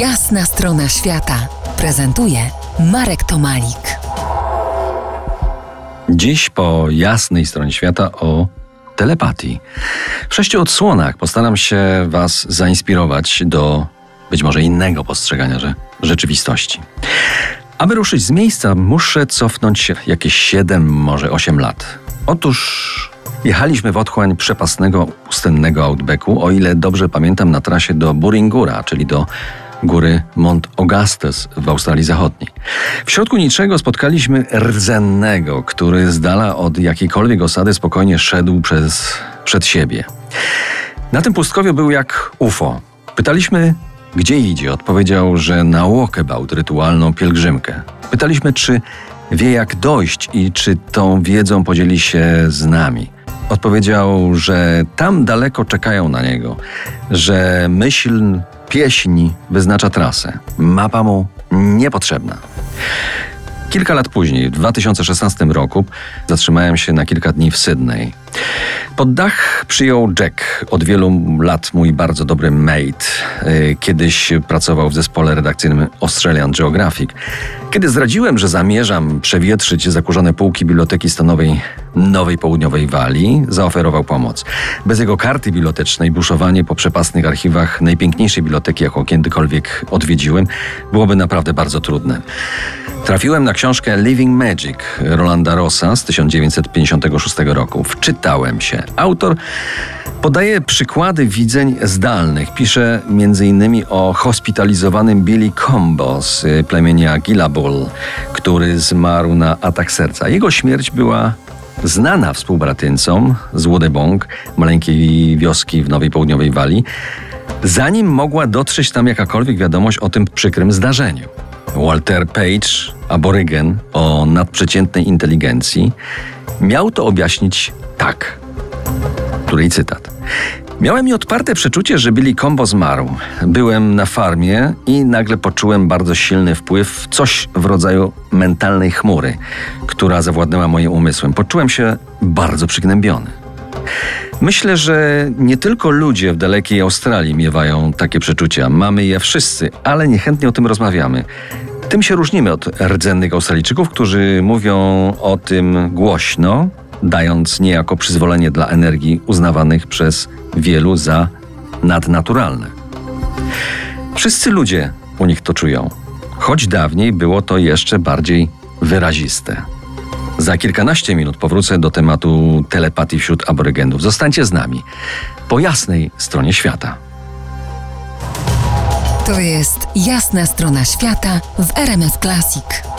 Jasna strona świata prezentuje Marek Tomalik. Dziś po jasnej stronie świata o telepatii. W sześciu odsłonach postaram się Was zainspirować do być może innego postrzegania że rzeczywistości. Aby ruszyć z miejsca, muszę cofnąć się jakieś 7, może 8 lat. Otóż jechaliśmy w otchłań przepasnego, pustynnego outbacku, o ile dobrze pamiętam, na trasie do Buringura, czyli do góry Mont Augustus w Australii Zachodniej. W środku niczego spotkaliśmy rdzennego, który z dala od jakiejkolwiek osady spokojnie szedł przez, przed siebie. Na tym pustkowiu był jak UFO. Pytaliśmy, gdzie idzie? Odpowiedział, że na walkabout, rytualną pielgrzymkę. Pytaliśmy, czy wie jak dojść i czy tą wiedzą podzieli się z nami. Odpowiedział, że tam daleko czekają na niego, że myśl, pieśń wyznacza trasę. Mapa mu niepotrzebna. Kilka lat później, w 2016 roku, zatrzymałem się na kilka dni w Sydney. Pod dach przyjął Jack, od wielu lat mój bardzo dobry mate. Y, kiedyś pracował w zespole redakcyjnym Australian Geographic. Kiedy zdradziłem, że zamierzam przewietrzyć zakurzone półki Biblioteki Stanowej Nowej Południowej Walii, zaoferował pomoc. Bez jego karty bibliotecznej buszowanie po przepasnych archiwach najpiękniejszej biblioteki, jaką kiedykolwiek odwiedziłem, byłoby naprawdę bardzo trudne. Trafiłem na książkę Living Magic Rolanda Rossa z 1956 roku. Wczytałem się. Autor podaje przykłady widzeń zdalnych. Pisze m.in. o hospitalizowanym Billy Combo z plemienia Gilabul, który zmarł na atak serca. Jego śmierć była znana współbratyńcom z Wodebong, maleńkiej wioski w Nowej Południowej Walii, zanim mogła dotrzeć tam jakakolwiek wiadomość o tym przykrym zdarzeniu. Walter Page, aborygen o nadprzeciętnej inteligencji, miał to objaśnić tak. Której cytat. Miałem nieodparte przeczucie, że Billy Combo zmarł. Byłem na farmie i nagle poczułem bardzo silny wpływ, coś w rodzaju mentalnej chmury, która zawładnęła moim umysłem. Poczułem się bardzo przygnębiony. Myślę, że nie tylko ludzie w dalekiej Australii miewają takie przeczucia. Mamy je wszyscy, ale niechętnie o tym rozmawiamy. Tym się różnimy od rdzennych Australijczyków, którzy mówią o tym głośno, dając niejako przyzwolenie dla energii uznawanych przez wielu za nadnaturalne. Wszyscy ludzie u nich to czują, choć dawniej było to jeszcze bardziej wyraziste. Za kilkanaście minut powrócę do tematu telepatii wśród aborygenów. Zostańcie z nami po jasnej stronie świata. To jest jasna strona świata w RMS Classic.